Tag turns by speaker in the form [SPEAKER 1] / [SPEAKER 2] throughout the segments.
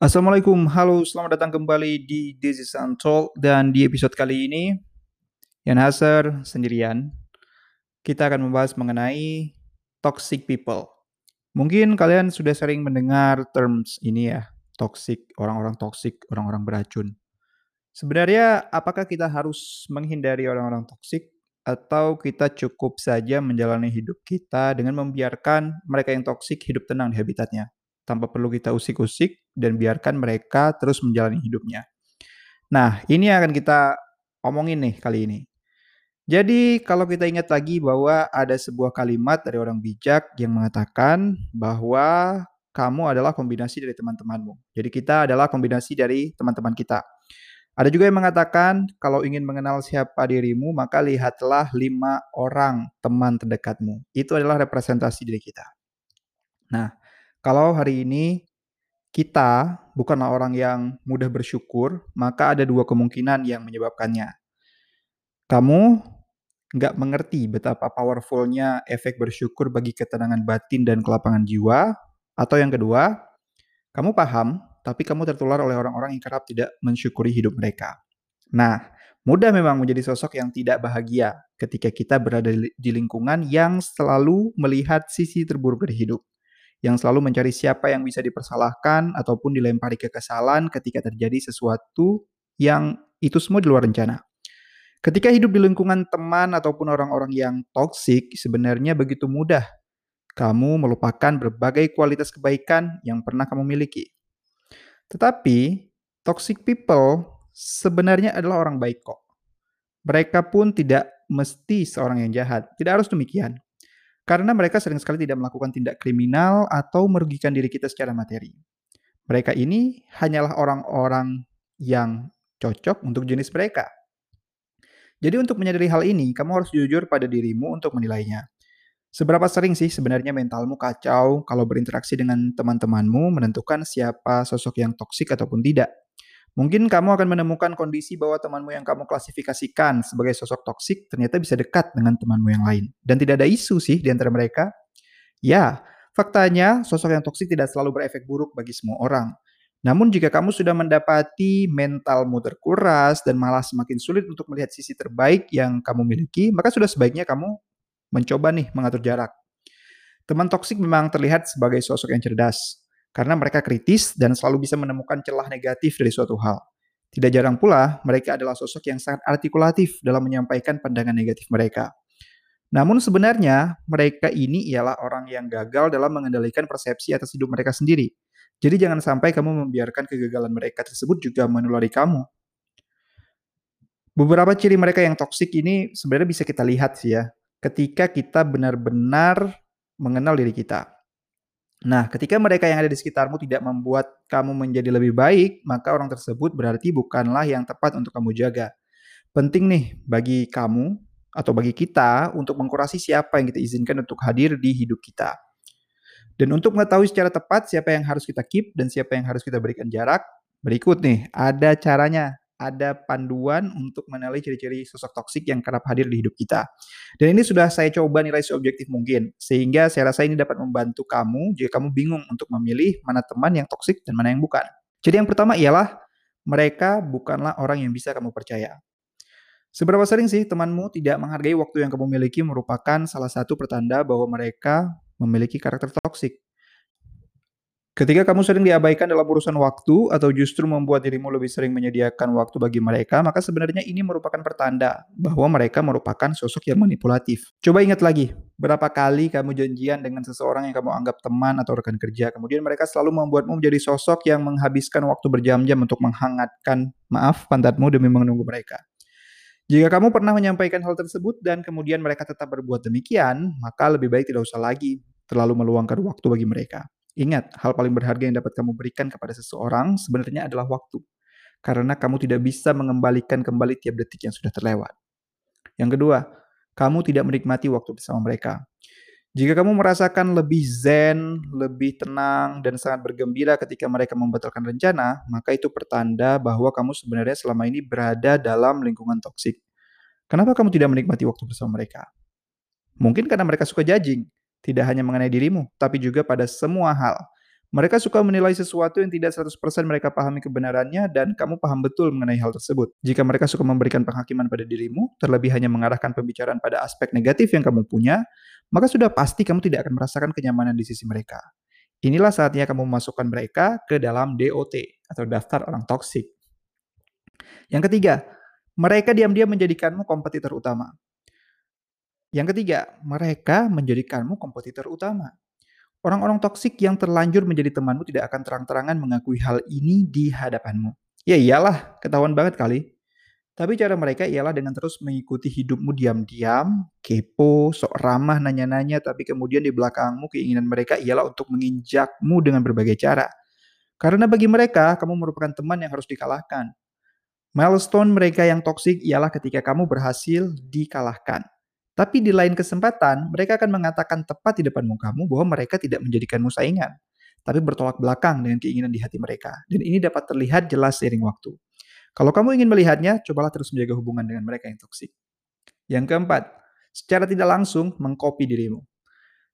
[SPEAKER 1] Assalamualaikum, halo, selamat datang kembali di This is Untold dan di episode kali ini Yan Hasser sendirian kita akan membahas mengenai toxic people. Mungkin kalian sudah sering mendengar terms ini ya, toxic, orang-orang toxic, orang-orang beracun. Sebenarnya apakah kita harus menghindari orang-orang toxic atau kita cukup saja menjalani hidup kita dengan membiarkan mereka yang toksik hidup tenang di habitatnya? Tanpa perlu kita usik-usik dan biarkan mereka terus menjalani hidupnya. Nah, ini akan kita omongin nih kali ini. Jadi, kalau kita ingat lagi bahwa ada sebuah kalimat dari orang bijak yang mengatakan bahwa kamu adalah kombinasi dari teman-temanmu. Jadi, kita adalah kombinasi dari teman-teman kita. Ada juga yang mengatakan, kalau ingin mengenal siapa dirimu, maka lihatlah lima orang teman terdekatmu. Itu adalah representasi diri kita. Nah, kalau hari ini kita bukanlah orang yang mudah bersyukur, maka ada dua kemungkinan yang menyebabkannya. Kamu nggak mengerti betapa powerfulnya efek bersyukur bagi ketenangan batin dan kelapangan jiwa, atau yang kedua, kamu paham, tapi kamu tertular oleh orang-orang yang kerap tidak mensyukuri hidup mereka. Nah, mudah memang menjadi sosok yang tidak bahagia ketika kita berada di lingkungan yang selalu melihat sisi terburuk dari hidup yang selalu mencari siapa yang bisa dipersalahkan ataupun dilempari kekesalan ketika terjadi sesuatu yang itu semua di luar rencana. Ketika hidup di lingkungan teman ataupun orang-orang yang toksik, sebenarnya begitu mudah kamu melupakan berbagai kualitas kebaikan yang pernah kamu miliki. Tetapi, toxic people sebenarnya adalah orang baik kok. Mereka pun tidak mesti seorang yang jahat. Tidak harus demikian. Karena mereka sering sekali tidak melakukan tindak kriminal atau merugikan diri kita secara materi. Mereka ini hanyalah orang-orang yang cocok untuk jenis mereka. Jadi untuk menyadari hal ini, kamu harus jujur pada dirimu untuk menilainya. Seberapa sering sih sebenarnya mentalmu kacau kalau berinteraksi dengan teman-temanmu menentukan siapa sosok yang toksik ataupun tidak? Mungkin kamu akan menemukan kondisi bahwa temanmu yang kamu klasifikasikan sebagai sosok toksik ternyata bisa dekat dengan temanmu yang lain. Dan tidak ada isu sih di antara mereka. Ya, faktanya sosok yang toksik tidak selalu berefek buruk bagi semua orang. Namun jika kamu sudah mendapati mentalmu terkuras dan malah semakin sulit untuk melihat sisi terbaik yang kamu miliki, maka sudah sebaiknya kamu mencoba nih mengatur jarak. Teman toksik memang terlihat sebagai sosok yang cerdas, karena mereka kritis dan selalu bisa menemukan celah negatif dari suatu hal. Tidak jarang pula, mereka adalah sosok yang sangat artikulatif dalam menyampaikan pandangan negatif mereka. Namun sebenarnya, mereka ini ialah orang yang gagal dalam mengendalikan persepsi atas hidup mereka sendiri. Jadi jangan sampai kamu membiarkan kegagalan mereka tersebut juga menulari kamu. Beberapa ciri mereka yang toksik ini sebenarnya bisa kita lihat sih ya, ketika kita benar-benar mengenal diri kita. Nah, ketika mereka yang ada di sekitarmu tidak membuat kamu menjadi lebih baik, maka orang tersebut berarti bukanlah yang tepat untuk kamu jaga. Penting nih bagi kamu atau bagi kita untuk mengkurasi siapa yang kita izinkan untuk hadir di hidup kita. Dan untuk mengetahui secara tepat siapa yang harus kita keep dan siapa yang harus kita berikan jarak, berikut nih ada caranya ada panduan untuk menilai ciri-ciri sosok toksik yang kerap hadir di hidup kita. Dan ini sudah saya coba nilai seobjektif mungkin, sehingga saya rasa ini dapat membantu kamu jika kamu bingung untuk memilih mana teman yang toksik dan mana yang bukan. Jadi yang pertama ialah mereka bukanlah orang yang bisa kamu percaya. Seberapa sering sih temanmu tidak menghargai waktu yang kamu miliki merupakan salah satu pertanda bahwa mereka memiliki karakter toksik. Ketika kamu sering diabaikan dalam urusan waktu atau justru membuat dirimu lebih sering menyediakan waktu bagi mereka, maka sebenarnya ini merupakan pertanda bahwa mereka merupakan sosok yang manipulatif. Coba ingat lagi, berapa kali kamu janjian dengan seseorang yang kamu anggap teman atau rekan kerja, kemudian mereka selalu membuatmu menjadi sosok yang menghabiskan waktu berjam-jam untuk menghangatkan, maaf, pantatmu demi menunggu mereka. Jika kamu pernah menyampaikan hal tersebut dan kemudian mereka tetap berbuat demikian, maka lebih baik tidak usah lagi terlalu meluangkan waktu bagi mereka. Ingat, hal paling berharga yang dapat kamu berikan kepada seseorang sebenarnya adalah waktu. Karena kamu tidak bisa mengembalikan kembali tiap detik yang sudah terlewat. Yang kedua, kamu tidak menikmati waktu bersama mereka. Jika kamu merasakan lebih zen, lebih tenang, dan sangat bergembira ketika mereka membatalkan rencana, maka itu pertanda bahwa kamu sebenarnya selama ini berada dalam lingkungan toksik. Kenapa kamu tidak menikmati waktu bersama mereka? Mungkin karena mereka suka judging, tidak hanya mengenai dirimu, tapi juga pada semua hal. Mereka suka menilai sesuatu yang tidak 100% mereka pahami kebenarannya dan kamu paham betul mengenai hal tersebut. Jika mereka suka memberikan penghakiman pada dirimu, terlebih hanya mengarahkan pembicaraan pada aspek negatif yang kamu punya, maka sudah pasti kamu tidak akan merasakan kenyamanan di sisi mereka. Inilah saatnya kamu memasukkan mereka ke dalam DOT atau daftar orang toksik. Yang ketiga, mereka diam-diam menjadikanmu kompetitor utama. Yang ketiga, mereka menjadikanmu kompetitor utama. Orang-orang toksik yang terlanjur menjadi temanmu tidak akan terang-terangan mengakui hal ini di hadapanmu. Ya iyalah, ketahuan banget kali. Tapi cara mereka ialah dengan terus mengikuti hidupmu diam-diam, kepo, sok ramah nanya-nanya, tapi kemudian di belakangmu keinginan mereka ialah untuk menginjakmu dengan berbagai cara. Karena bagi mereka, kamu merupakan teman yang harus dikalahkan. Milestone mereka yang toksik ialah ketika kamu berhasil dikalahkan. Tapi di lain kesempatan, mereka akan mengatakan tepat di depan mukamu bahwa mereka tidak menjadikanmu saingan, tapi bertolak belakang dengan keinginan di hati mereka. Dan ini dapat terlihat jelas seiring waktu. Kalau kamu ingin melihatnya, cobalah terus menjaga hubungan dengan mereka yang toksik. Yang keempat, secara tidak langsung mengcopy dirimu.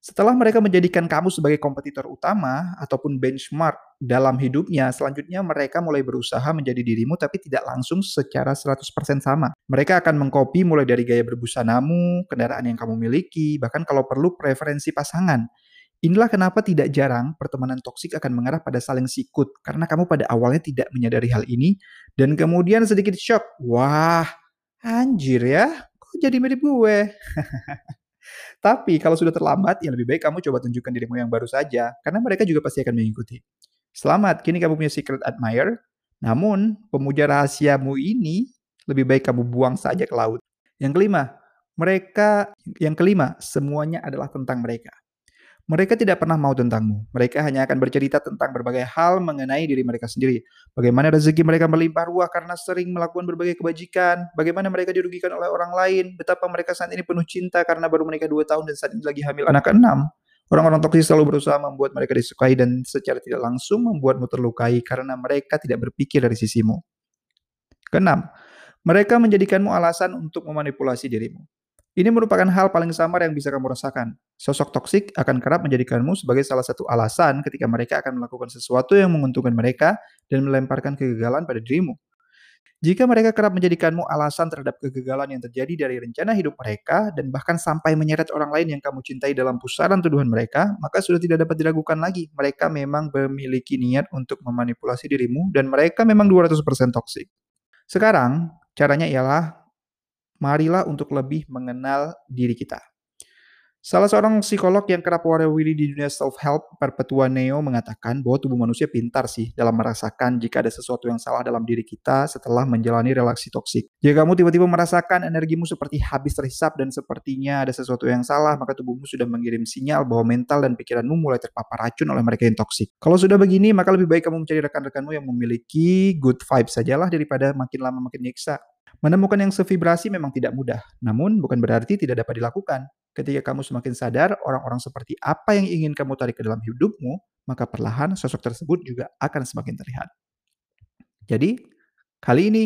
[SPEAKER 1] Setelah mereka menjadikan kamu sebagai kompetitor utama ataupun benchmark dalam hidupnya, selanjutnya mereka mulai berusaha menjadi dirimu tapi tidak langsung secara 100% sama. Mereka akan mengcopy mulai dari gaya berbusanamu, kendaraan yang kamu miliki, bahkan kalau perlu preferensi pasangan. Inilah kenapa tidak jarang pertemanan toksik akan mengarah pada saling sikut karena kamu pada awalnya tidak menyadari hal ini dan kemudian sedikit shock. Wah, anjir ya, kok jadi mirip gue? Tapi kalau sudah terlambat, ya lebih baik kamu coba tunjukkan dirimu yang baru saja, karena mereka juga pasti akan mengikuti. Selamat, kini kamu punya secret admirer. Namun, pemuja rahasiamu ini lebih baik kamu buang saja ke laut. Yang kelima, mereka yang kelima, semuanya adalah tentang mereka. Mereka tidak pernah mau tentangmu. Mereka hanya akan bercerita tentang berbagai hal mengenai diri mereka sendiri. Bagaimana rezeki mereka melimpah ruah karena sering melakukan berbagai kebajikan. Bagaimana mereka dirugikan oleh orang lain. Betapa mereka saat ini penuh cinta karena baru menikah dua tahun dan saat ini lagi hamil anak keenam. Orang-orang toksik selalu berusaha membuat mereka disukai dan secara tidak langsung membuatmu terlukai karena mereka tidak berpikir dari sisimu. Keenam, mereka menjadikanmu alasan untuk memanipulasi dirimu. Ini merupakan hal paling samar yang bisa kamu rasakan. Sosok toksik akan kerap menjadikanmu sebagai salah satu alasan ketika mereka akan melakukan sesuatu yang menguntungkan mereka dan melemparkan kegagalan pada dirimu. Jika mereka kerap menjadikanmu alasan terhadap kegagalan yang terjadi dari rencana hidup mereka dan bahkan sampai menyeret orang lain yang kamu cintai dalam pusaran tuduhan mereka, maka sudah tidak dapat diragukan lagi. Mereka memang memiliki niat untuk memanipulasi dirimu dan mereka memang 200% toksik. Sekarang, caranya ialah marilah untuk lebih mengenal diri kita. Salah seorang psikolog yang kerap warawiri di dunia self-help, Perpetua Neo, mengatakan bahwa tubuh manusia pintar sih dalam merasakan jika ada sesuatu yang salah dalam diri kita setelah menjalani relasi toksik. Jika kamu tiba-tiba merasakan energimu seperti habis terhisap dan sepertinya ada sesuatu yang salah, maka tubuhmu sudah mengirim sinyal bahwa mental dan pikiranmu mulai terpapar racun oleh mereka yang toksik. Kalau sudah begini, maka lebih baik kamu mencari rekan-rekanmu yang memiliki good vibes sajalah daripada makin lama makin nyiksa. Menemukan yang sevibrasi memang tidak mudah, namun bukan berarti tidak dapat dilakukan. Ketika kamu semakin sadar orang-orang seperti apa yang ingin kamu tarik ke dalam hidupmu, maka perlahan sosok tersebut juga akan semakin terlihat. Jadi, kali ini